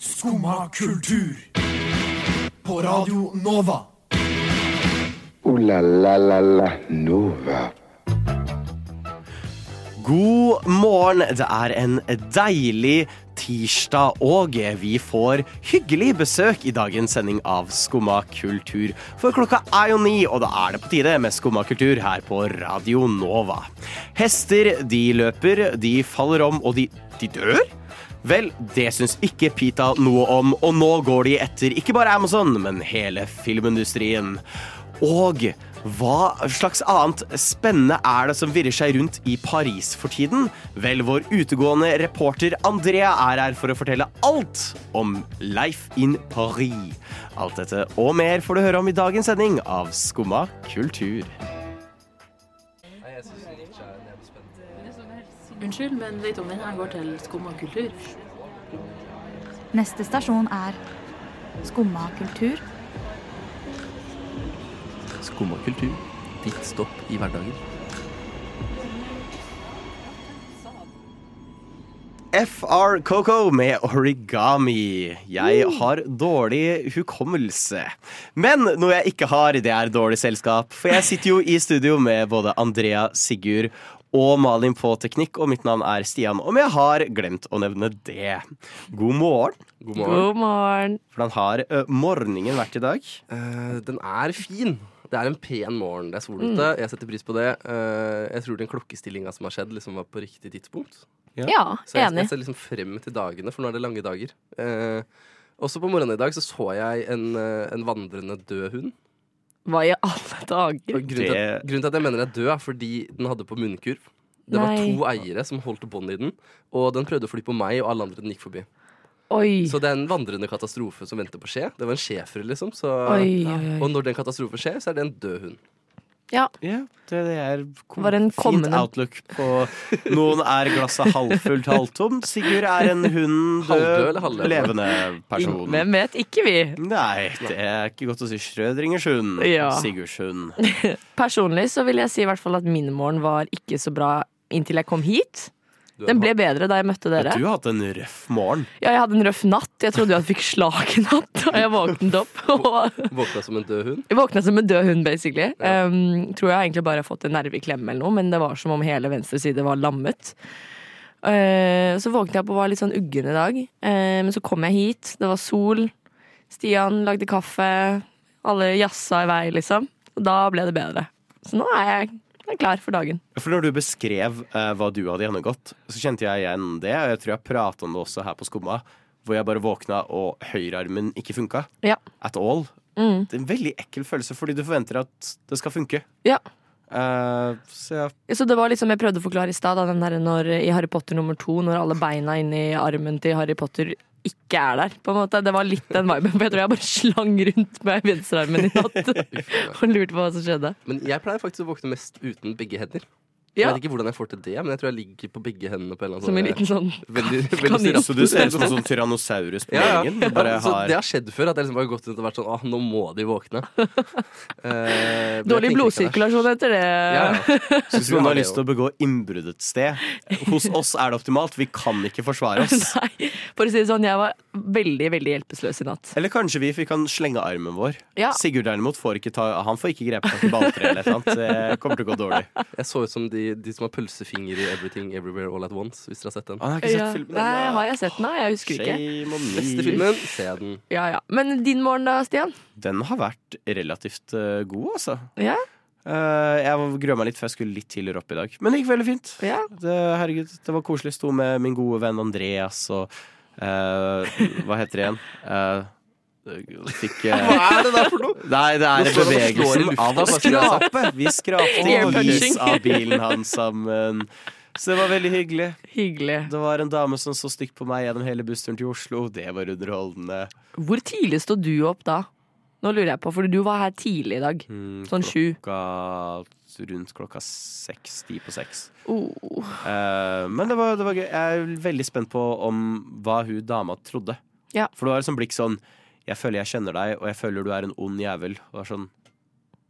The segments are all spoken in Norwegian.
Skumma kultur. På Radio Nova. O-la-la-la-la Nova. God morgen. Det er en deilig tirsdag, og vi får hyggelig besøk i dagens sending av Skumma kultur. For klokka er jo ni, og da er det på tide med Skumma kultur her på Radio Nova. Hester, de løper, de faller om, og de, de dør? Vel, det syns ikke Pita noe om, og nå går de etter ikke bare Amazon, men hele filmindustrien. Og hva slags annet spennende er det som virrer seg rundt i Paris for tiden? Vel, vår utegående reporter Andrea er her for å fortelle alt om Life in Paris. Alt dette og mer får du høre om i dagens sending av Skumma kultur. Unnskyld, men vet du om denne går til Skumma kultur? Neste stasjon er Skumma kultur. Skumma kultur. Ditt stopp i hverdagen. FR Coco med origami. Jeg har dårlig hukommelse. Men noe jeg ikke har, det er dårlig selskap. For jeg sitter jo i studio med både Andrea, Sigurd og Malin på teknikk, og mitt navn er Stian. Om jeg har glemt å nevne det. God morgen. God morgen. God morgen. Hvordan har uh, morgenen vært i dag? Uh, den er fin. Det er en pen morgen. Det er solete. Jeg setter pris på det. Uh, jeg tror den klokkestillinga som har skjedd, liksom var på riktig tidspunkt. Ja, Så jeg, enig. jeg ser liksom frem til dagene, for nå er det lange dager. Uh, også på morgenen i dag så så jeg en, en vandrende død hund. Hva i alle dager? Og grunnen, til at, grunnen til at jeg mener den er død, er fordi den hadde på munnkurv. Det var Nei. to eiere som holdt bånd i den, og den prøvde å fly på meg, og alle andre den gikk forbi. Oi. Så det er en vandrende katastrofe som venter på å skje. Det var en schæfer, liksom. Så, Oi, oi, Og når den katastrofen skjer, så er det en død hund. Ja. Ja, det, det er Var en fint outlook på Noen er glasset halvfullt, halvtomt. Sigurd er en hund død, levende person. Hvem vet? Ikke vi. Nei, det er ikke godt å si Schrødringers hund. Ja. Sigurds hund. Personlig så vil jeg si i hvert fall at min morgen var ikke så bra inntil jeg kom hit. Den ble bedre da jeg møtte dere. Du har hatt en røff morgen. Ja, jeg hadde en røff natt. Jeg trodde jeg fikk slag i natt da jeg våknet opp. Våkna som en død hund. jeg våkna som en død hund, basically. Ja. Um, tror jeg egentlig bare har fått en nerve i klemme eller noe, men det var som om hele venstre side var lammet. Uh, så våknet jeg opp og var litt sånn uggen i dag. Uh, men så kom jeg hit, det var sol. Stian lagde kaffe. Alle jazza i vei, liksom. Og da ble det bedre. Så nå er jeg er klar for dagen. For når du beskrev uh, hva du hadde gjennomgått, så kjente jeg igjen det. Og jeg tror jeg prata om det også her på Skumma, hvor jeg bare våkna og høyrearmen ikke funka. Ja. At all. Mm. Det er en veldig ekkel følelse, fordi du forventer at det skal funke. Ja. Uh, så ja. Så det var liksom jeg prøvde å forklare i stad, i Harry Potter nummer to, når alle beina inni armen til Harry Potter ikke er der. på en måte. Det var litt den viben. For jeg tror jeg bare slang rundt med venstrearmen i natt og lurte på hva som skjedde. Men jeg pleier faktisk å våkne mest uten begge hender. Jeg vet ikke hvordan jeg får til det, men jeg tror jeg ligger på begge hendene. på en eller annen Som en liten sånn veldig, veldig Så du ser ut som en sånn tyrannosaurus på Ja, ja. veggen? Så har det har skjedd før, at jeg liksom har gått rundt og vært sånn Åh, nå må de våkne. Eh, Dårlig blodsirkulasjon etter det. Ja, ja. Så hvis man har lyst til å begå innbrudd et sted, hos oss er det optimalt. Vi kan ikke forsvare oss. Nei, for å si det sånn, jeg var veldig, veldig hjelpeløs i natt. Eller kanskje vi, for vi kan slenge armen vår. Ja. Sigurd derimot får ikke ta Han får ikke grepet tak i balltreet eller eller annet. Det kommer til å gå dårlig. Jeg så ut som de, de som har pølsefinger i Everything Everywhere All At Once, hvis dere har sett den. Han har ikke sett Ja. filmen Nei, har jeg sett den? Jeg husker ikke. Shame. Beste filmen, se den. Ja, ja. Men din morgen da, Stian? Den har vært relativt uh, god, altså. Ja, Uh, jeg gruer meg litt, for jeg skulle litt tidligere opp i dag. Men det gikk veldig fint. ja. Det, herregud, det var koselig. Sto med min gode venn Andreas og uh, Hva heter det igjen? Eh, fikk eh, Hva er det der for noe? Nei, det er bevegelsen av å skrape. Vi skrapte lys av bilen hans sammen. Så det var veldig hyggelig. Hyggelig. Det var en dame som så stygt på meg gjennom hele bussturen til Oslo. Det var underholdende. Hvor tidlig sto du opp da? Nå lurer jeg på, for du var her tidlig i dag. Mm, Sånn sju. Rundt klokka seks. Ti på seks. Oh. Uh, men det var, det var gøy. Jeg er veldig spent på om hva hun dama trodde. Ja. For det var et sånt blikk sånn Jeg føler jeg kjenner deg, og jeg føler du er en ond jævel. Og er sånn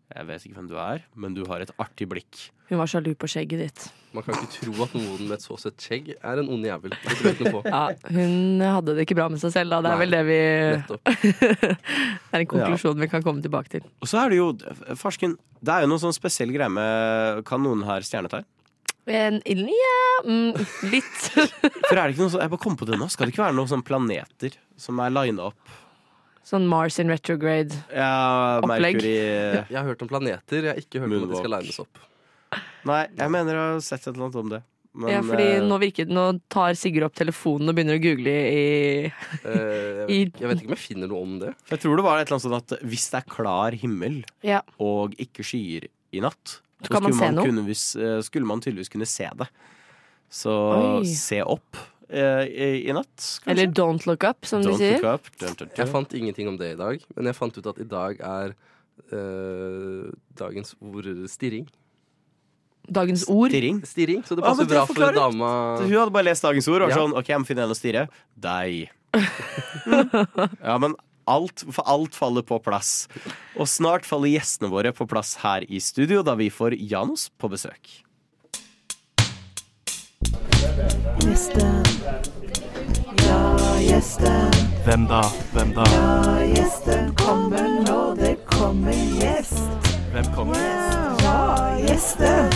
Jeg vet ikke hvem du er, men du har et artig blikk. Hun var sjalu på skjegget ditt. Man kan ikke tro at noen med et så søtt skjegg er en ond jævel. Ja, hun hadde det ikke bra med seg selv, da. Det er Nei, vel det vi Det er en konklusjon vi kan komme tilbake til. Og så er det jo, farsken, det er jo noe sånn spesiell greie med Kan noen her stjernetegn? En, ja, mm, litt. For er det ikke noe sånn, jeg bare kom på det nå, Skal det ikke være noen sånne planeter som er lina opp? Sånn Mars in retrograde. Ja, Jeg har hørt om planeter, jeg har ikke hørt om at de skal Moonwalk. lines opp. Nei, jeg mener å ha sett et eller annet om det. Men, ja, fordi eh, nå, virker, nå tar Sigurd opp telefonen og begynner å google i Eh, jeg, I- vet, jeg vet ikke om jeg finner noe om det. Jeg tror det var et eller annet sånn at hvis det er klar himmel Ja. og ikke skyer i natt, Så så man noe? kunne, eh, skulle man tydeligvis kunne se det. Så Oi. se opp i, i natt, kanskje. Eller Don't Look Up, som Don't de sier. look up. Dun, dun, dun. Jeg fant ingenting om det i dag, men jeg fant ut at i dag er eh, dagens ord stirring. Dagens ord. Stirring. Stirring, Så det Ah, passer det bra for forklarer- dama Hun hadde bare lest dagens ord og var Ja. sånn OK, jeg må finne en å stirre. Deg. ja, men alt, for alt faller på plass. Og snart faller gjestene våre på plass her i studio, da vi får Janus på besøk. Gjesten. Ja, gjesten. Hvem da? Hvem da? Ja, gjesten kommer nå, det kommer gjest. Hvem kommer? Ja, gjesten.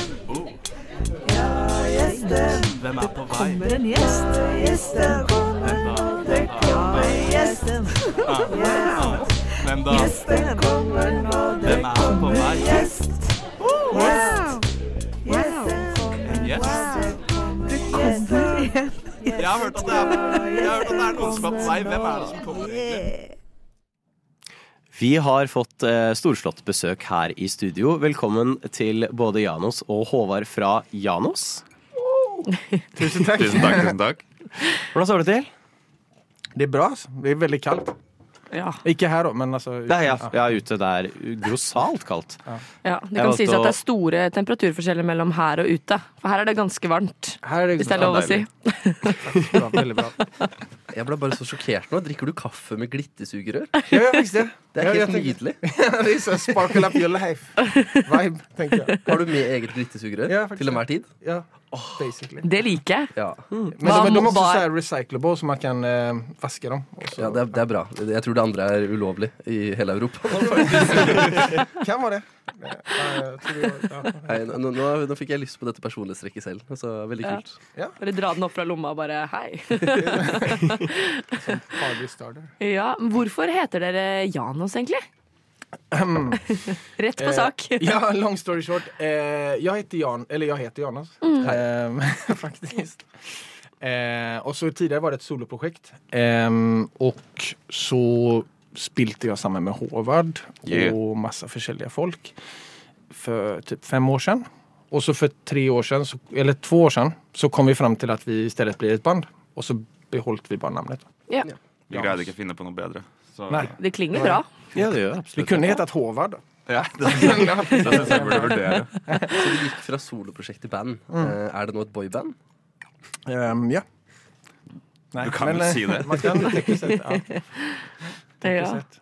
Ja, gjesten. Hvem er på vei? Kommer en gjest. Gjesten kommer nå, det kommer gjesten. Wow. Hvem da? gjesten kommer nå, det Hvem er på kommer vei? gjest. Gjest. Gjesten En gjest? Jeg har hørt at det er, jeg har hørt at det er noen som er på vei. Hvem er det som kommer egentlig? Vi har fått eh, storslått besøk her i studio. Velkommen til både Janos og Håvard fra Janos. Tusen takk. Tusen takk, tusen takk. Hvordan står det til? Det er bra. altså. Det er veldig kaldt. Ja. Ikke her, da, men altså Nei, ja, ja, ute det er grossalt kaldt. ja. Det kan sies at det er store temperaturforskjeller mellom her og ute. For her er det ganske varmt, Her er det hvis det er lov å si. bra, veldig bra. Jeg ble bare så sjokkert nå. Drikker du kaffe med glittersugerør? Ja, faktisk det. Det er Ja, helt nydelig. det så sparkle up your life. Vibe, tenker jeg. Har du med eget glittersugerør Ja, til enhver tid? Ja, basically. Det liker jeg. Ja. Men Hva de, de må- også så recyclable, så man kan eh, vaske dem. Også. ja det, er, det er bra. Jeg tror det andre er ulovlig i hele Europa. Hvem var det. Nei, jeg tror det- ja. Nei, nå, nå, nå fikk jeg lyst på dette personlighetstrekket selv. Altså, veldig Ja. kult. Bare dra den opp fra lomma og bare hei. Party starter. Ja, Hvorfor heter dere Janos, egentlig? Rett på Eh, sak. ja, long story short. Eh, jeg heter Jan, eller jeg heter Jonas. Eh, faktiskt. Eh, og så tidligere var det et soloprosjekt. Eh, och så spilte jeg sammen med Håvard Yeah. og masse forskjellige folk for typ fem år siden. Og så for tre år siden, så, eller to år siden, så kom vi fram til at vi i stedet blir et band. Og så beholdt vi bare navnet. Yeah. Ja. Vi greide ikke å finne på noe bedre. Så Nei. Det klinger bra. Ja, det gjør absolutt. vi kunne hett Håvard ja, det, det syns jeg burde vurdere. Så du gikk fra soloprosjekt til band. Mm. er det nå et boyband? Um, ja. Nei, Du kan väl eh, si det. Man kan sett, ja. tekniskt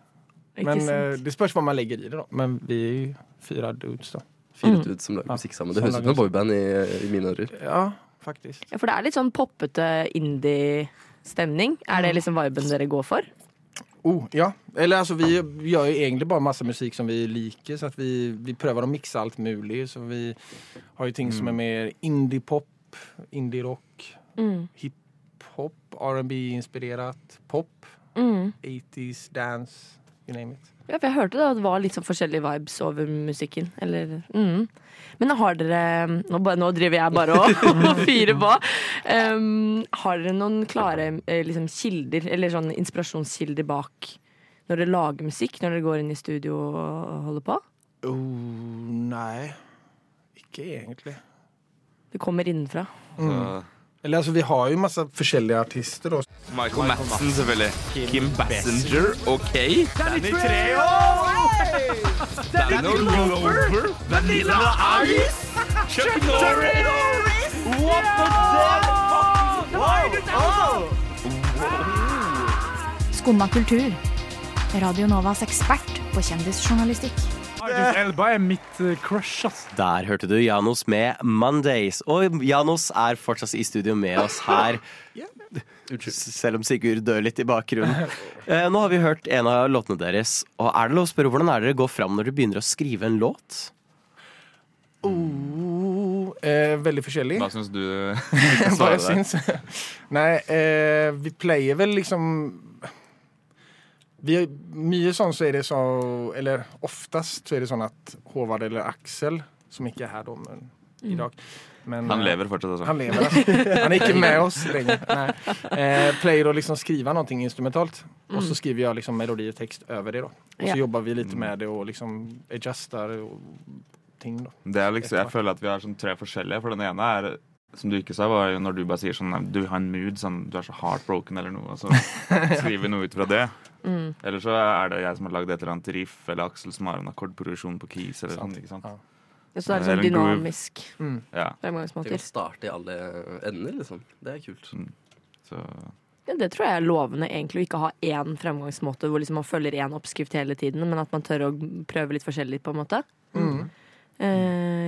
Ja, Men eh, det spørs hva man legger i det, da. Men vi er jo fire dudes, da. Fire Mm. dudes som lager Ja. musikk sammen. Det høres ut som et boyband i, i mine ører. Ja, faktisk. Ja, for det er litt sånn poppete indie-stemning. Er det liksom viben dere går for? Oh, ja. Eller altså, vi, gjør jo egentlig bare masse musikk som vi liker, så at vi, vi prøver å mikse alt mulig. Så vi har jo ting som er mer indie-pop, indie-rock, Mm. hiphop, R&B-inspirert, pop, Mm. 80s, dance, you name it. Ja, for jeg hørte da det var litt sånn forskjellige vibes over musikken. Eller, mm. Men har dere Nå, nå driver jeg bare og, og fyrer på. Um, har dere noen klare eh, liksom, kilder, eller sånn inspirasjonskilder bak når dere lager musikk? Når dere går inn i studio og holder på? Oh, nei. Ikke egentlig. Det kommer innenfra. Så, Eller altså, vi har jo masse forskjellige artister, Også. Michael Madsen, selvfølgelig. Kim Bassinger, OK. Danny Treho! Danny Glover. Vanilla Ice. Chuck Norris. What the wow. Skumma kultur. Radio Novas ekspert på kjendisjournalistikk. Idris Elba er mitt eh, crush, ass. Der hørte du Janos med 'Mondays'. Og Janos er fortsatt i studio med oss her. Selv om Sigurd dør litt i bakgrunnen. Eh, Nå har vi hørt en av låtene deres. Og er det lov å spørre Hvordan er det dere går fram når dere begynner å skrive en låt? Oh, eh, veldig forskjellig. Hva syns du? Hva jeg syns? Nei, eh, vi pleier vel liksom vi Mye sånn så er det så Eller oftest så er det sånn at Håvard eller Aksel, som ikke er her da, men, i dag men, Han eh, lever fortsatt, altså. Han lever, altså. Han er ikke med oss lenger. Nei. Eh, pleier å liksom skrive noe instrumentalt, og så skriver jeg liksom melodi og tekst over det. da. Og så Ja. jobber vi litt med det og liksom adjuster og ting. da. Det er liksom, jeg føler at vi har sånn tre forskjellige. For den ene er, som du ikke sa, var jo når du bare sier sånn Du har en mood, sånn du er så heartbroken eller noe, og så skriver vi noe ut fra det. Mm. Eller så er det jeg som har lagd et eller annet riff, eller Aksel som har en akkordproduksjon på keys, eller sånn. ikke sant? Ja. Så det er sånn dynamisk Mm. Ja, Det kan starte i alle ender, liksom. Det er kult. så Ja, det tror jeg er lovende, egentlig, å ikke ha én fremgangsmåte hvor liksom man følger én oppskrift hele tiden, men at man tør å prøve litt forskjellig, på en måte. Mm.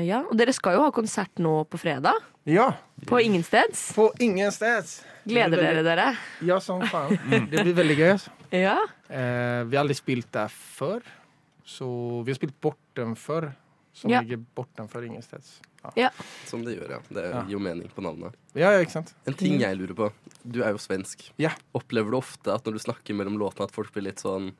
Ja, og dere skal jo ha konsert nå på fredag. Ja, På Ingensteds. på ingensteds. Gleder dere dere? Ja, som faen Det blir veldig gøy. altså. Ja. Eh, vi har aldri spilt der før, så vi har spilt bortenfor, som Ja. ligger bortenfor ingensteds. Ja. Ja. Som det gjør, ja. Det gir jo mening på navnet. ja, ja, ikke sant? En ting jeg lurer på. Du er jo svensk. Ja. Opplever du ofte at når du snakker mellom låtene, at folk blir litt sånn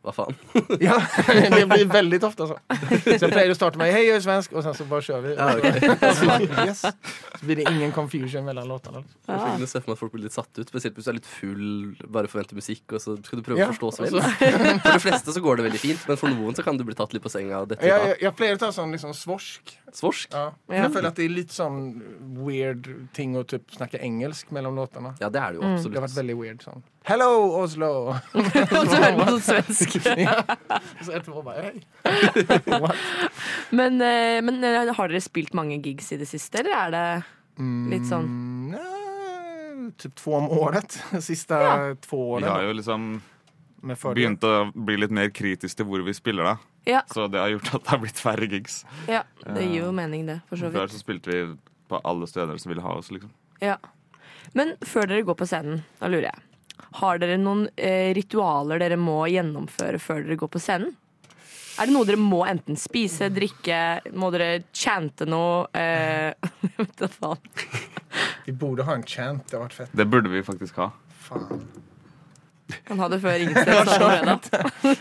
Hva faen? Ja, det blir veldig tøft, så. Så jeg pleier å starte med 'hei, jeg er svensk', og sen så bare kjører vi. Ja, okay. så, yes. så blir det ingen confusion mellom låtene. Jeg Ah. kunne se for meg at folk blir litt satt ut, spesielt hvis du er litt full, bare forventer musikk, og så skal du prøve Ja, å forstå svensk. For de fleste så går det veldig fint, men for noen så kan du bli tatt litt på senga. og Dette, Jeg, jeg, jeg pleier å ta sånn liksom svorsk. Svorsk? Ja. Jeg føler at det er litt sånn weird ting å typ snakke engelsk mellom låtene. Ja, det er det jo Mm. Det har vært veldig weird sånn. Hello, Oslo! Og så hører man sånn svensk. ja. Så etterpå bare hey. Men, eh, men eh, har dere spilt mange gigs i det siste, eller er det litt sånn Mm, ja, typ två om året. Siste Ja. året vi har jo liksom begynt å bli litt mer kritisk til hvor vi spiller, da. Ja. Så det har gjort at det har blitt færre gigs. Ja, det gir jo mening, det, for så Før så spilte vi på alle steder som ville ha oss, liksom. Ja. Men før dere går på scenen, da lurer jeg. Har dere noen eh, ritualer dere må gjennomføre før dere går på scenen? Er det noe dere må enten spise, drikke, må dere chante noe? Eh, vet da faen. Vi burde ha en chant, det hadde vært fett. Det burde vi faktisk ha. Fan. Han hadde før Ingensteds allerede.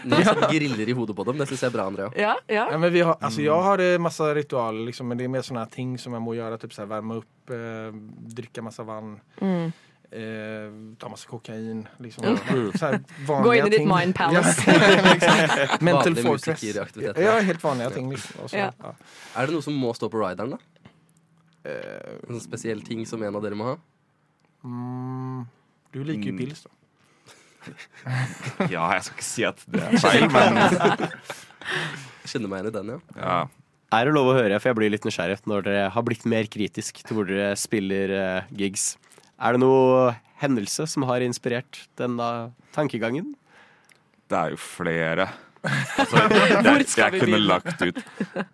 Noen som griller i hodet på dem, det syns jeg er bra, Andrea. Ja, ja. Ja, men vi har, altså, jeg har masse ritualer, liksom, men det er mer sånne ting som jeg må gjøre. Typ så här, värma upp, eh, drikke masse vann. Mm. Eh, ta masse kokain. Liksom, Mm. så här, vanliga Gå inn i ditt mind palace. Ja, liksom. Mental fortress. Ja, helt vanlige ting. Liksom. også, Ja. ja. Er det noe som må stå på rideren, da? Eh, En spesiell ting som en av dere må ha? mm, du liker jo Mm. pils da. Ja, jeg skal ikke si at det er feil, men Jeg kjenner meg igjen i den, ja. ja. Er det lov å høre, for jeg blir litt nysgjerrig når dere har blitt mer kritisk til hvor dere spiller uh, gigs. Er det noe hendelse som har inspirert denne tankegangen? Det er jo flere. Altså, Hvor jeg, skal jeg vi kunne lagt ut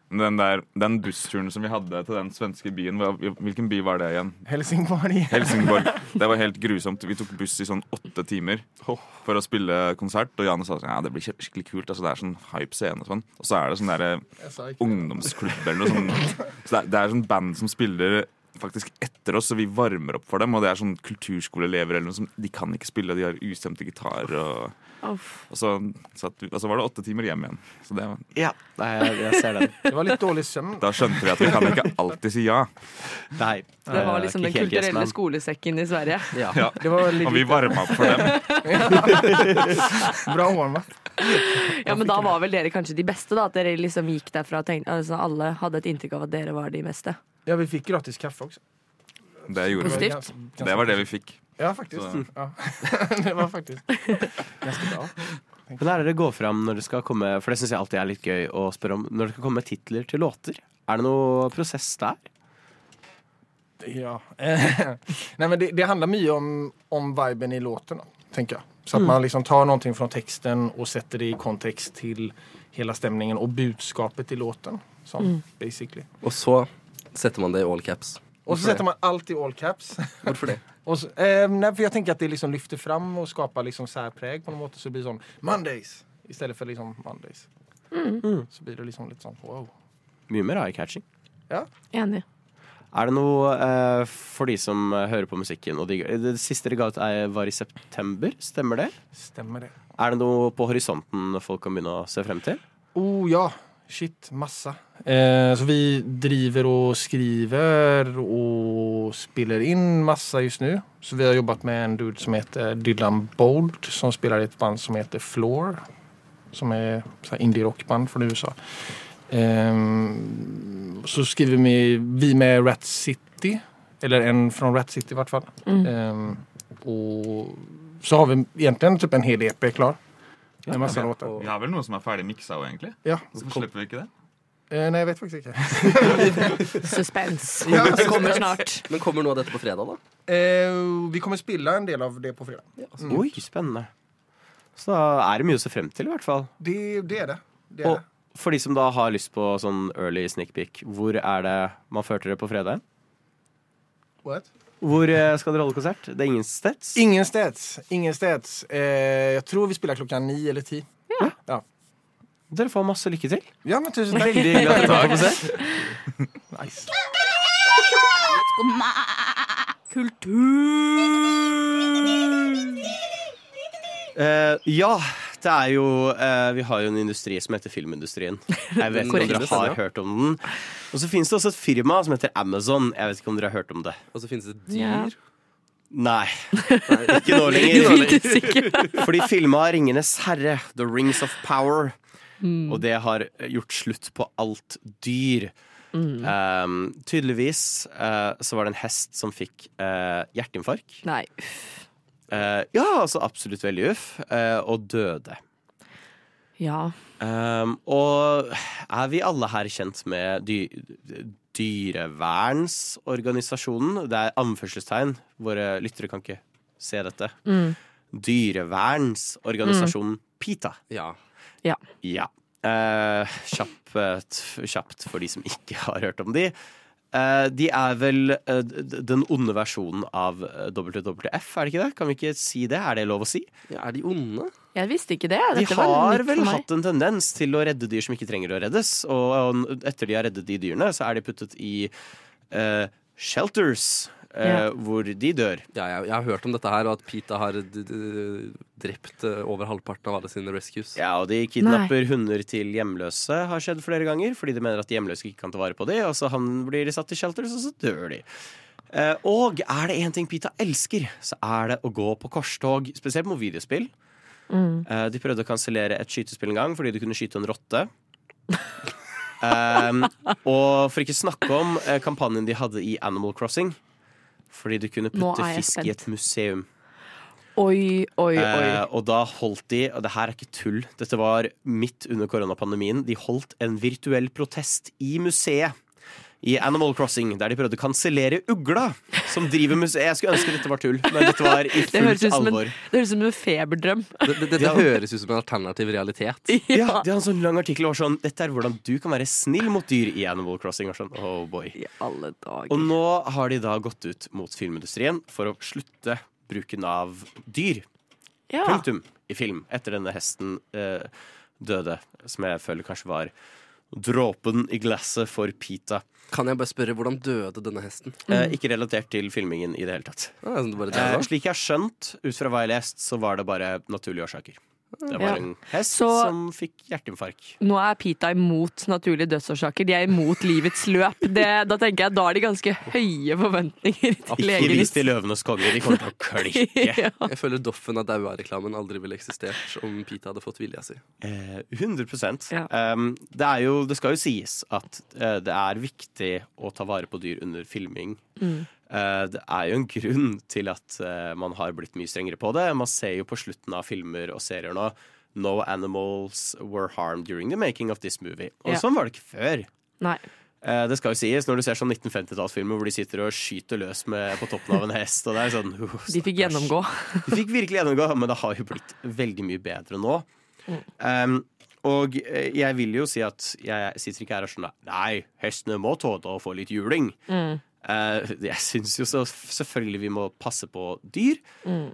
den, der, den bussturen som vi hadde til den svenske byen. Hvilken by var det igjen? Helsingborg. Helsingborg. Det var helt grusomt. Vi tok buss i sånn åtte timer for å spille konsert. Og Janne sa sånn, ja, det blir skikkelig kult. Altså, det er sånn hype scene og sånn. Og så er det sånn derre ikke. ungdomsklubb eller noe sånt. Så det er, det er sånn band som spiller faktisk etter oss, så vi varmer opp for dem. Og det er sånn kulturskoleelever eller noe som De kan ikke spille, de har ustemte gitarer. Og, og, så, satt og så var det åtte timer hjem igjen. Så det, var Ja, nei, jeg, jeg ser den. Det var litt dårlig søvn. da skjønte vi at vi kan ikke alltid si ja. Nei, Det var liksom den ikke yes kulturelle skolesekken i Sverige. ja. ja. Det var litt Og vi varma opp for dem. bra warm-up. Ja, men da var vel dere kanskje de beste, da? At dere liksom gikk derfra og tenkte altså, Alle hadde et inntrykk av at dere var de beste. Ja, vi fikk gratis kaffe også. Det gjorde vi. Positivt. Det var det vi fikk. Ja, faktisk. Så- Ja. det var faktisk ganske bra. Men er det går fram når det skal komme For det syns jeg alltid er litt gøy å spørre om når det skal komme titler til låter. Er det noe prosess der? Ja. Nei, men det, det handler mye om, om viben i låten. Då, tänker jag. Så att Mm. man liksom tar någonting från texten och sätter det i kontext till hela stämningen och budskapet i låten. Sånn, Mm. basically. Og så setter man det i all caps. Och så sätter man allt i all caps. Hvorfor det? och så, eh, nej, för jag tänker att det liksom lyfter fram och skapar liksom särpräg på något måte. Så det blir sån Mondays istället för liksom Mondays. Mm. Så blir det liksom litt sånn wow. Mye mer eye-catching. Ja. Enig. Er det noe eh, for de som eh, hører på musikken og digger Det siste dere ga ut var i september, stemmer det? Stemmer det? Er det noe på horisonten folk kan begynne å se frem til? Oh ja, shit, masse. Eh, så vi driver og skriver og spiller inn massa just nu. Så vi har jobbet med en dude som heter Dylan Bold som spiller i et band som heter Floor. Som er här indie-rockband fra USA. Ehm, så skriver vi, vi med Rat City. Eller en fra Rat City i hvert fall. Mm. Ehm, og så har vi egentligen typ en hel EP klar. Med masse Ja, låter. Vi har vel noe som er ferdig miksa òg, egentlig? Ja. Hvorfor slipper vi ikke det? Eh, nei, jeg vet faktisk ikke. Suspens. Ja. Det kommer snart. Men kommer noe av dette på fredag, da? Eh, vi kommer spille en del av det på fredag. Mm. Oi, spennende. Så da er det mye å se frem til, i hvert fall. Det, det er det. det, er Og det. For de som da har lyst på sånn early sneak peek, hvor er det man førte dere på fredag? What? Hvor eh, skal dere holde konsert? Det er ingen steds? Ingensteds. Ingensteds. Eh, jeg tror vi spiller klokka ni eller ti. Ja. ja. Dere får masse lykke til. Ja, men tusen takk. Veldig hyggelig at dere på konsert. Nice. Kultur. Eh, ja, det er jo eh, Vi har jo en industri som heter filmindustrien. Jeg vet ikke om dere har hørt om den. Og så finnes det også et firma som heter Amazon. Jeg vet ikke om dere har hørt om det. Og så finnes det Ja. dyr. Nei. Ikke nå lenger. Ikke nå lenger. Ikke filma Ringenes herre, The Rings of Power. Mm. Og det har gjort slutt på alt dyr. Mm. Um, tydeligvis uh, så var det en hest som fikk uh, hjerteinfarkt. Nei. Eh, ja, altså absolutt veldig uff. eh, og døde. Ja. Um, og er vi alle her kjent med dy dyrevernsorganisasjonen? Det er anførselstegn. Våre lyttere kan ikke se dette. Mm. Dyrevernsorganisasjonen PITA. Ja. Ja. Ja. Uh, kjapt, kjapt for de som ikke har hørt om de. Eh, de er vel eh, den onde versjonen av eh, WWF, er det ikke det? Kan vi ikke si det? Er det lov å si? ja. Er de onde? Jeg visste ikke det. De Dette de har vel hatt en tendens til å redde dyr som ikke trenger å reddes. Og, og etter de har reddet de dyrene, så er de puttet i uh, shelters. Eh, Ja. Hvor de dør. Ja, jeg, jeg har hørt om dette her, og at Pita har d d drept eh, over halvparten av alle sine rescues. Ja, og de kidnapper hunder til hjemløse, har skjedd flere ganger. Fordi de mener at de hjemløse ikke kan ta vare på dem, og så han blir de satt i shelters, og så dør de. Eh, og er det én ting Pita elsker, så er det å gå på korstog, spesielt mot videospill. Mm. Eh, de prøvde å kansellere et skytespill en gang fordi de kunne skyte en rotte. Um, og for ikke snakke om eh, kampanjen de hadde i Animal Crossing. Fordi du kunne putte fisk i et museum. Oi, oi, oi. Eh, og da holdt de, og det her er ikke tull, dette var midt under koronapandemien, de holdt en virtuell protest i museet. I Animal Crossing, der de prøvde å kansellere ugla som driver museet. Jeg skulle ønske dette var tull, men dette var i fullt alvor. en, det høres ut som en feberdrøm. Det, det, dette høres ut som en alternativ realitet. Ja, de har en sånn lang artikkel og sånn Dette er hvordan du kan være snill mot dyr i Animal Crossing. Og sånn, oh boy. I alle dager. Og nå har de da gått ut mot filmindustrien for å slutte bruken av dyr. Ja. Punktum. I film. Etter denne hesten eh, døde. Som jeg føler kanskje var dråpen i glasset for Pita. Kan jeg bare spørre, hvordan døde denne hesten? Eh, ikke relatert til filmingen i det hele tatt. Ah, det Eh, slik jeg har skjønt, ut fra hva jeg har lest, så var det bare naturlige årsaker. Det var Ja. en hest Så- som fikk hjerteinfarkt. Nå er Pita imot naturlige dødsårsaker. De er imot livets løp. Det, da tenker jeg Da er de ganske høye forventninger til Ikke egen vis til Løvenes konge, de kommer til å klikke. ja. Jeg føler Doffen av daua-reklamen aldri ville eksistert om Pita hadde fått vilja si. Eh, 100 Ja. um, det, er jo, det skal jo sies at uh, det er viktig å ta vare på dyr under filming. Mm. Eh, det er jo en grunn til at eh, man har blitt mye strengere på det. Man ser jo på slutten av filmer og serier nå No animals were harmed during the making of this movie. Og Ja. sånn var det ikke før. Nei. Eh, Det skal jo sies, når du ser sånn 1950-tallsfilmer hvor de sitter og skyter løs med, på toppen av en hest, og det er sånn uh, De fikk gjennomgå. De fikk virkelig gjennomgå, men det har jo blitt veldig mye bedre nå. Um, og jeg vil jo si at jeg sitter ikke her og sånn Nei, hestene må tåle å få litt juling. Mm. Eh, jeg syns jo så selvfølgelig vi må passe på dyr. Mm.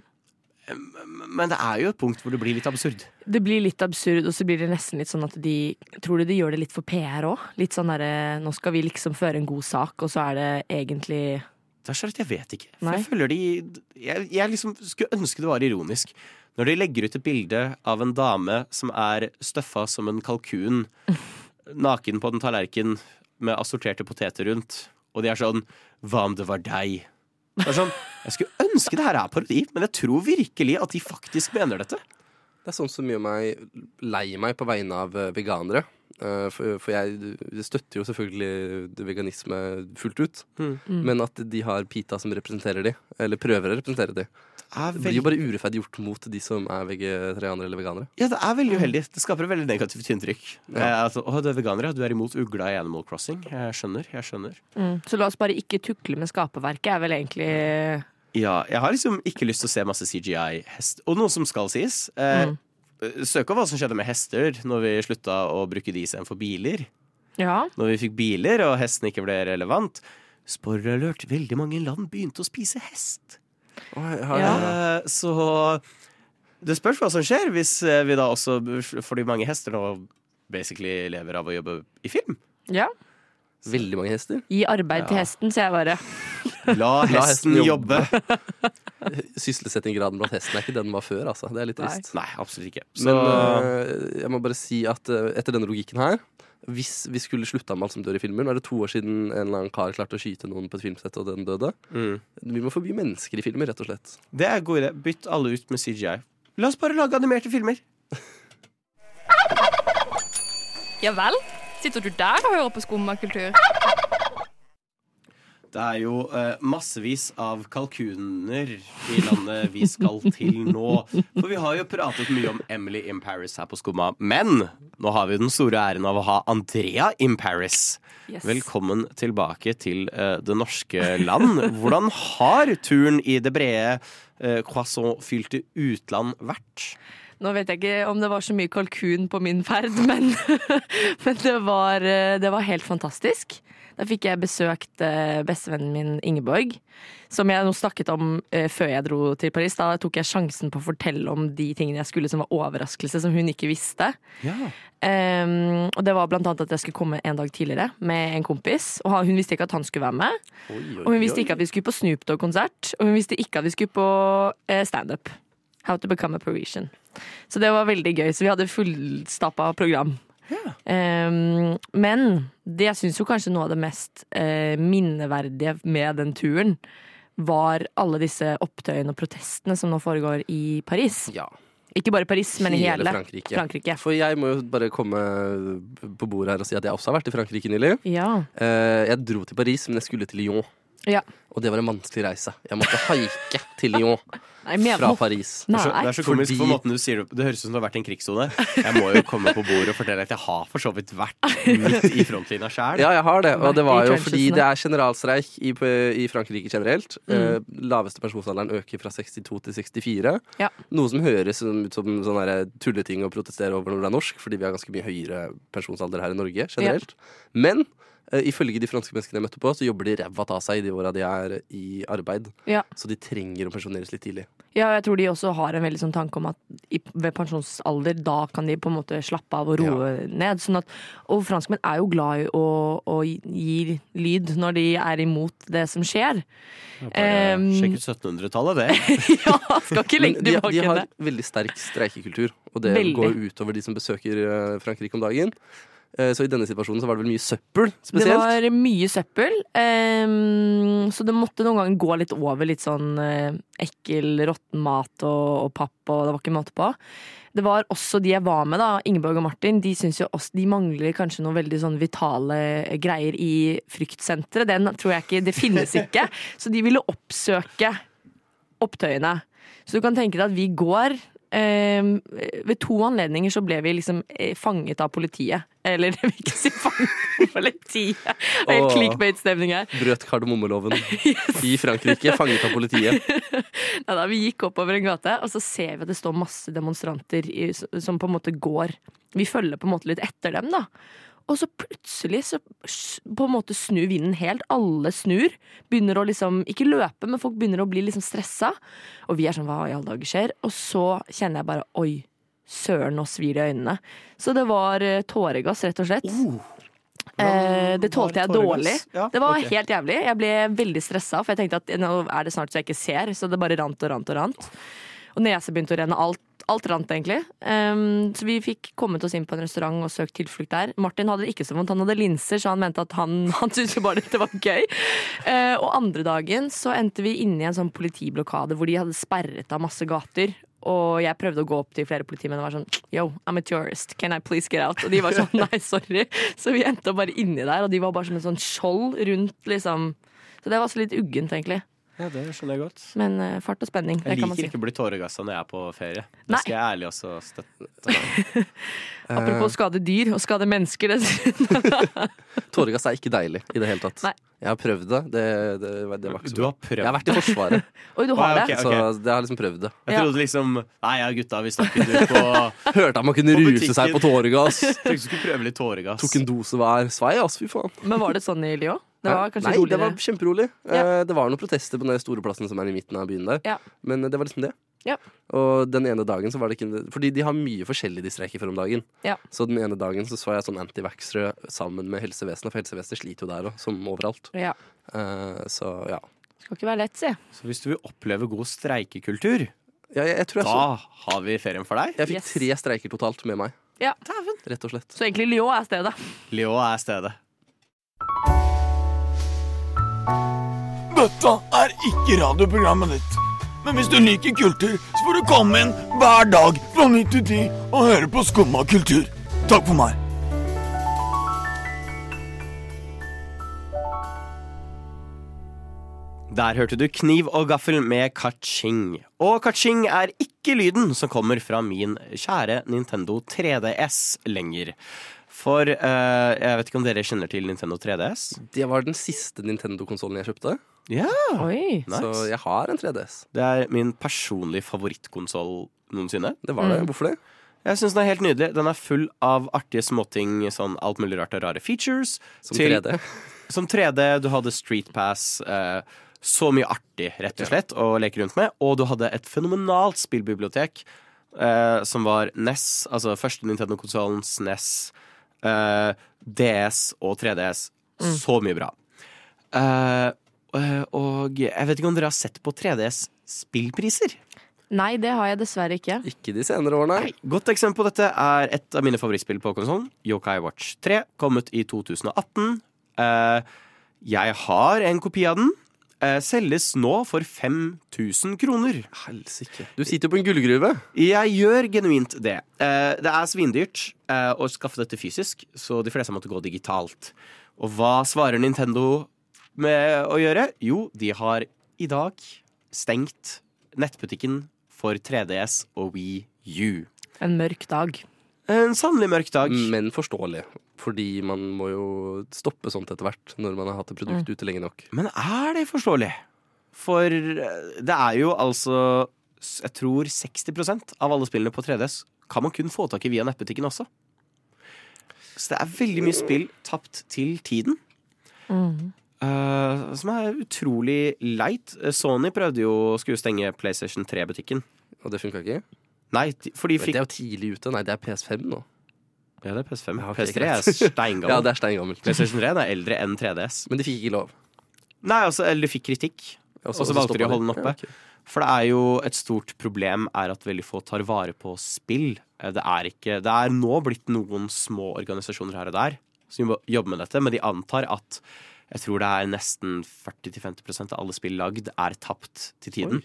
Men det er jo et punkt hvor det blir litt absurd. Det blir litt absurd, og så blir det nesten litt sånn at de Tror du de gjør det litt for PR òg? Litt sånn derre Nå skal vi liksom føre en god sak, og så er det egentlig Det er så rett, jeg vet ikke. For Nei. jeg føler de jeg, jeg liksom skulle ønske det var ironisk. Når de legger ut et bilde av en dame som er støffa som en kalkun, naken på en tallerken med assorterte poteter rundt, og de er sånn Hva om det var deg? Det er sånn, Jeg skulle ønske det her er parodi, men jeg tror virkelig at de faktisk mener dette. Det er sånt som gjør meg lei meg på vegne av eh, veganere. Eh, For, for jeg støtter jo selvfølgelig veganisme fullt ut. Mm. Men at de har Pita som representerer de, eller prøver å representere de. Er Det blir jo bare urettferdig gjort mot de som er vegetarianere eller veganere. Ja, det er veldig uheldig. Det skaper et veldig negativt inntrykk. Ja. Eh, altså, å, du er veganer, ja. Du er imot ugla i Animal Crossing. Jeg skjønner. jeg skjønner mm. Så la oss bare ikke tukle med skaperverket, er vel egentlig Ja, jeg har liksom ikke lyst til å se masse CGI-hest. Og noe som skal sies. Eh, Søk opp hva som skjedde med hester når vi slutta å bruke de istedenfor biler. Ja. Når vi fikk biler og hesten ikke ble relevant. Spoiler alert, veldig mange land begynte å spise hest. Eh, Så det spørs hva som skjer hvis eh, vi da også, fordi mange hester nå basically lever av å jobbe i film. ja. Veldig mange hester. Gi arbeid til Ja. hesten, sier jeg bare. La La hesten jobbe. Sysselsettinggraden blant hesten er ikke den den var før, altså. Det er litt Nei. trist. Nei, absolutt ikke. Så Men uh, jeg må bare si at uh, etter denne logikken her hvis vi skulle slutta med alt som dør i filmer Nå er det to år siden en eller annen kar klarte å skyte noen på et filmsett, og den døde. mm. Vi må forby mennesker i filmer, rett og slett. det er god idé. Bytt alle ut med CGI. La oss bare lage animerte filmer. Ja vel? Sitter du der og hører på skummakultur? Det er jo eh, massevis av kalkuner i landet vi skal til nå. For vi har jo pratet mye om Emily in Paris her på Skumma. Men nå har vi den store æren av å ha Andrea in Paris. Yes. Velkommen tilbake til eh, det norske land. Hvordan har turen i det brede, croissant-fylte utland vært? Nå vet jeg ikke om det var så mye kalkun på min ferd, men, men det, var, eh, det var helt fantastisk. Da fikk jeg besøkt eh, bestevennen min Ingeborg, som jeg nå snakket om eh, før jeg dro til Paris. Da tok jeg sjansen på å fortelle om de tingene jeg skulle som var overraskelse, som hun ikke visste. Ja. Ehm, og det var blant annet at jeg skulle komme en dag tidligere med en kompis. Og hun visste ikke at han skulle være med. Og hun visste ikke at vi skulle på Snoop Dogg-konsert. Og hun visste ikke at vi skulle på eh, standup. How to become a Parisian. Så det var veldig gøy. Så vi hadde fullstappa program. Ehm, men det jeg syns jo kanskje noe av det mest eh, minneverdige med den turen, var alle disse opptøyene og protestene som nå foregår i Paris. Ja. Ikke bare Paris, men i hele Frankrike. Frankrike. For jeg må jo bare komme på bordet her og si at jeg også har vært i Frankrike nylig. Ja. Eh, Jeg dro til Paris, men jeg skulle til Lyon. Ja. Og det var en vanskelig reise. Jeg måtte haike til Lyon Nei, men- fra Paris. Det er så, det er så komisk Fordi- på måten du sier det Det høres ut som du har vært i en krigssone. Jeg må jo komme på bordet og fortelle at jeg har for så vidt vært midt i frontlinja sjæl. Ja, jeg har det. Og det var jo fordi det er generalstreik i, i Frankrike generelt. Mm. Eh, laveste pensjonsalderen øker fra 62 til 64. Ja. Noe som høres ut som sånn tulleting å protestere over når det er norsk, fordi vi har ganske mye høyere pensjonsalder her i Norge generelt. Men eh, ifølge de franske menneskene jeg møtte på, så jobber de ræva av seg de åra de er i arbeid. Ja. Så de trenger å pensjoneres litt tidlig. Ja, og jeg tror de også har en veldig sånn tanke om at i, ved pensjonsalder, da kan de på en måte slappe av og roe ned. Sånn at, og franskmenn er jo glad i å, å gi lyd når de er imot det som skjer. Em, Sjekk ut 1700-tallet, det. ja, skal ikke lenge tilbake. de, tilbake de har veldig sterk streikekultur, og det Veldig. går utover de som besøker eh, Frankrike om dagen. Eh, Så i denne situasjonen så var det vel mye søppel spesielt? Det var mye søppel, Um, så det måtte noen ganger gå litt over litt sånn uh, ekkel, råtten mat og, og papp, og det var ikke måte på. Det var også de jeg var med, da, Ingeborg og Martin, de syns jo også de mangler kanskje noen veldig sånn vitale greier i fryktsenteret. Den tror jeg ikke Det finnes ikke. Så de ville oppsøke opptøyene. Så du kan tenke deg at vi går ved to anledninger så ble vi liksom eh, fanget av politiet. Eller jeg vil ikke si fanget av politiet. Det er Helt Åh. clickbait-stemning her. Brøt kardemommeloven i Frankrike, fanget av politiet. Neida, vi gikk oppover en gate, og så ser vi at det står masse demonstranter som på en måte går. Vi følger på en måte litt etter dem, da. Og så plutselig så på en måte snur vinden helt. Alle snur. Begynner å liksom, ikke løpe, men folk begynner å bli liksom stressa. Og vi er sånn, hva i alle dager skjer? Og så kjenner jeg bare, oi, søren, nå svir det i øynene. Så det var eh, tåregass, rett og slett. Eh, det tålte jeg dårlig. Ja, det var okay. helt jævlig. Jeg ble veldig stressa, for jeg tenkte at nå er det snart så jeg ikke ser. Så det bare rant og rant og rant. Og nesa begynte å renne. Alt, alt rant, egentlig. Um, så vi fikk kommet oss inn på en restaurant og søkt tilflukt der. Martin hadde det ikke så vondt, han hadde linser, så han mente at han, han syntes jo bare dette var gøy. Uh, og andre dagen så endte vi inne i en sånn politiblokade hvor de hadde sperret av masse gater. Og jeg prøvde å gå opp til flere politimenn og var sånn Yo, I'm a tourist, can I please get out? Og de var sånn nei, sorry. Så vi endte bare inni der, og de var bare som en sånn skjold rundt, liksom. Så det var også litt uggent, egentlig. Ja, det skjønner jeg godt. Men uh, fart og spenning, det Jeg kan man liker si. ikke å bli tåregassa når jeg er på ferie. Det Nei. skal jeg ærlig også støtte. Apropos skade dyr og skade mennesker. Tåregass er ikke deilig i det hele tatt. Nei. Jeg har prøvd det. Det, det, det var ikke så Du har prøvd Jeg har vært i Forsvaret, Oi, du har Ah, det? ok, ok. så jeg har liksom prøvd det. Jeg trodde liksom Nei ja, gutta, vi snakket ut på Hørte at man kunne ruse seg på tåregass. Tenkte du skulle prøve litt tåregass. Tok en dose hver. Svei, ass, fy faen. Men var det sånn i Lyon? Det var kanskje Nei, det var kjemperolig. Ja. Eh, Det var noen protester på den store plassen som er i midten av byen der. Ja. Men det var liksom det. Ja. Og den ene dagen så var det ikke Fordi de har mye forskjellig de streiker for om dagen. Ja. Så den ene dagen så så jeg sånn antivaxere sammen med helsevesenet, for helsevesenet sliter jo der òg, som overalt. Ja. Uh, Så ja. Skal ikke være lett, si. Så hvis du vil oppleve god streikekultur, ja jeg, jeg tror jeg da så har vi ferien for deg. Jeg fikk Yes. tre streiker totalt med meg, Ja. rett og slett. Så egentlig Lyon er stedet. Lyon er stedet. Dette er ikke radioprogrammet ditt. Men hvis du liker kultur, så får du komme inn hver dag fra 9 til 10 og høre på Skumma kultur. Takk for meg. Der hørte du Kniv og gaffel med kaching. Og kaching er ikke lyden som kommer fra min kjære Nintendo 3DS lenger. For uh, jeg vet ikke om dere kjenner til Nintendo 3DS? Det var den siste Nintendo-konsollen jeg kjøpte, Ja, Oi. nice. så jeg har en 3DS. Det er min personlige favorittkonsoll noensinne. Det var det. Mm. Hvorfor det? Jeg syns den er helt nydelig. Den er full av artige småting, sånn alt mulig rart og rare features. Som Til- 3D. Som 3D, du hadde Street Pass. Eh, så mye artig, rett og slett, å leke rundt med. Og du hadde et fenomenalt spillbibliotek eh, som var NES, altså første Nintendo-konsollen, SNES, eh, DS og 3DS. Så mye bra. Eh, og jeg vet ikke om dere har sett på 3DS spillpriser? Nei, det har jeg dessverre ikke. Ikke de senere årene. Godt eksempel på dette er et av mine favorittspill på konsollen, Yokai Watch 3, kommet i 2018. Eh, jeg har en kopi av den. Eh, selges nå for 5000 kroner. Helsike. Du sitter jo på en gullgruve. Jeg gjør genuint det. Eh, det er svindyrt eh, å skaffe dette fysisk, så de fleste måtte gå digitalt. Og hva svarer Nintendo med å gjøre? Jo, de har i dag stengt nettbutikken for 3DS og Wii U. En mørk dag. En sannelig mørk dag. Men forståelig. Fordi man må jo stoppe sånt etter hvert, når man har hatt et produkt ute lenge nok. Men er det forståelig? For eh, det er jo altså Jeg tror 60% av alle spillene på 3DS kan man kun få tak i via nettbutikken også. Så det er veldig mye spill tapt til tiden. Eh, som er utrolig leit. Sony prøvde jo å skulle stenge PlayStation 3-butikken. Og det funka ikke? Nei, for de fikk Det er jo tidlig ute. Nei, det er PS5 nå. Ja, det er PS5. Ja, okay, PS3 er steingammel. Ja, det er steingammelt. PlayStation 3 er eldre enn 3DS. Men de fikk ikke lov. Nei, altså, eller de fikk kritikk. Og så valgte de å holde den oppe. Ja, okay. For det er jo et stort problem er at veldig få tar vare på spill. Eh, Det er, ikke, det er nå blitt noen små organisasjoner her og der som jobber med dette, men de antar at jeg tror det er nesten 40-50% av alle spill lagd er tapt til tiden.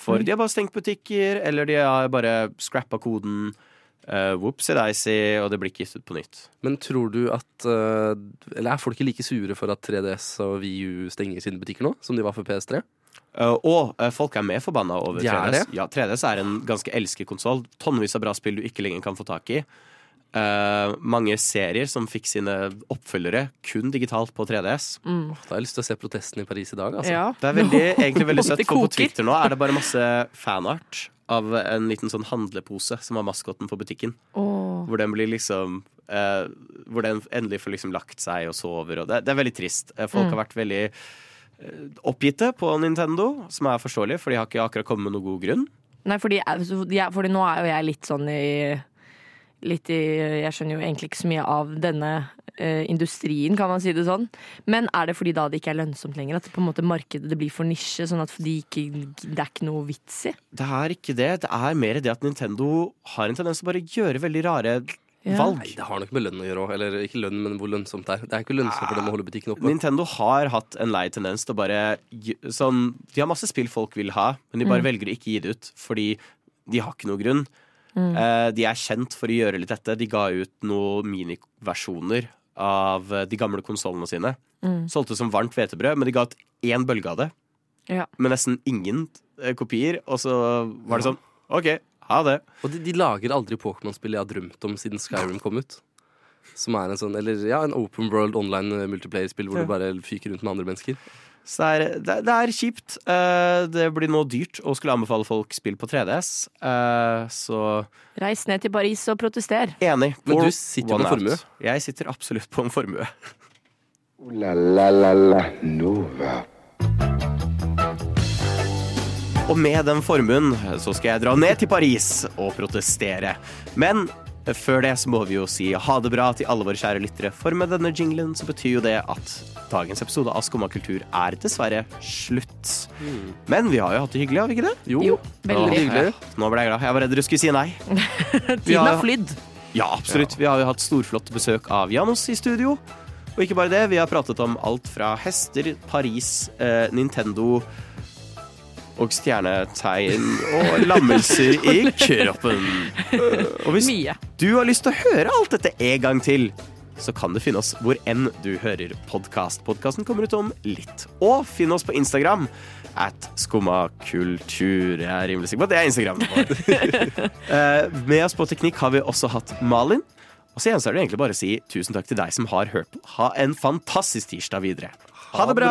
For de har bare stengt butikker, eller de har bare scrappa koden. Uh, Whoopsie-daisy, og det blir ikke gitt ut på nytt. Men tror du at uh, Eller er folk ikke like sure for at 3DS og VU stenger sine butikker nå, som de var for PS3? Uh, og uh, folk er mer forbanna over er 3DS. Ja, 3DS er en ganske elsket konsoll. Tonnevis av bra spill du ikke lenger kan få tak i. Uh, mange serier som fikk sine oppfølgere kun digitalt på 3DS. Mm. Da har jeg lyst til å se protesten i Paris i dag. Altså. Ja. Det er veldig, egentlig veldig søtt, for på. Twitter nå er det bare masse fanart av en liten sånn handlepose som var maskotten på butikken. Oh. Hvor den blir liksom uh, Hvor den endelig får liksom lagt seg og sover. Og det, det er veldig trist. Eh, Folk Mm. har vært veldig oppgitte på Nintendo, som er forståelig, for de har ikke akkurat kommet med noe god grunn. Nei, fordi, fordi nå er jo jeg litt sånn i Litt i Jeg skjønner jo egentlig ikke så mye av denne eh, industrien, kan man si det sånn. Men er det fordi da det ikke er lønnsomt lenger? At det på en måte markedet det blir for nisje, sånn at de ikke, det er ikke noe vits i? Det er ikke det. Det er mer det at Nintendo har en tendens til å bare gjøre veldig rare Ja. valg. Nei, det har nok med lønn å gjøre òg. Eller ikke lønn, men hvor lønnsomt det er. Det er ikke lønnsomt for dem å holde butikken oppe. Nintendo har hatt en lei tendens til å bare sånn, De har masse spill folk vil ha, men de bare Mm. velger å ikke gi det ut fordi de har ikke noe grunn. Mm. Eh, de er kjent for å gjøre litt dette. De ga ut noen miniversjoner av eh, de gamle konsollene sine. Mm. Solgte som varmt hvetebrød, men de ga ut én bølge av det. Ja. Med nesten ingen eh, kopier. Og så var det sånn OK, ha det. Og de, de lager aldri Pokémon-spill jeg har drømt om siden Skyrim kom ut. Som er en sånn, eller ja, en open world online multiplayer-spill hvor Ja. du bare fyker rundt med andre mennesker. Så det er, det, det er kjipt. Uh, det blir nå dyrt å skulle anbefale folk spill på 3DS. uh, så Reis ned til Paris og protester. enig. Men du sitter jo på en formue. Jeg sitter absolutt på en formue. La la la la Nova. Og med den formuen så skal jeg dra ned til Paris og protestere. Men før det så må vi jo si ha det bra til alle våre kjære lyttere, for med denne jinglen så betyr jo det at dagens episode av Skumma kultur er dessverre slutt. Men vi har jo hatt det hyggelig, har vi ikke det? Jo, Jo, veldig. Hyggelig. Nå ble jeg glad. Jeg var redd dere skulle si nei. Tiden har- har flydd. Ja, absolutt. Vi har jo hatt storflott besøk av Janos i studio. Og ikke bare det, vi har pratet om alt fra hester, Paris, eh, Nintendo og stjernetegn og lammelser i kroppen. Og hvis Mye. du har lyst til å høre alt dette en gang til, så kan du finne oss hvor enn du hører podkast. Podkasten kommer ut om litt. Og finn oss på Instagram at skummakultur. Jeg er rimelig sikker på at det er Instagrammen. Eh, Med oss på teknikk har vi også hatt Malin. Og så gjenstår det egentlig bare å si tusen takk til deg som har hørt på. Ha en fantastisk tirsdag videre. Ha det bra!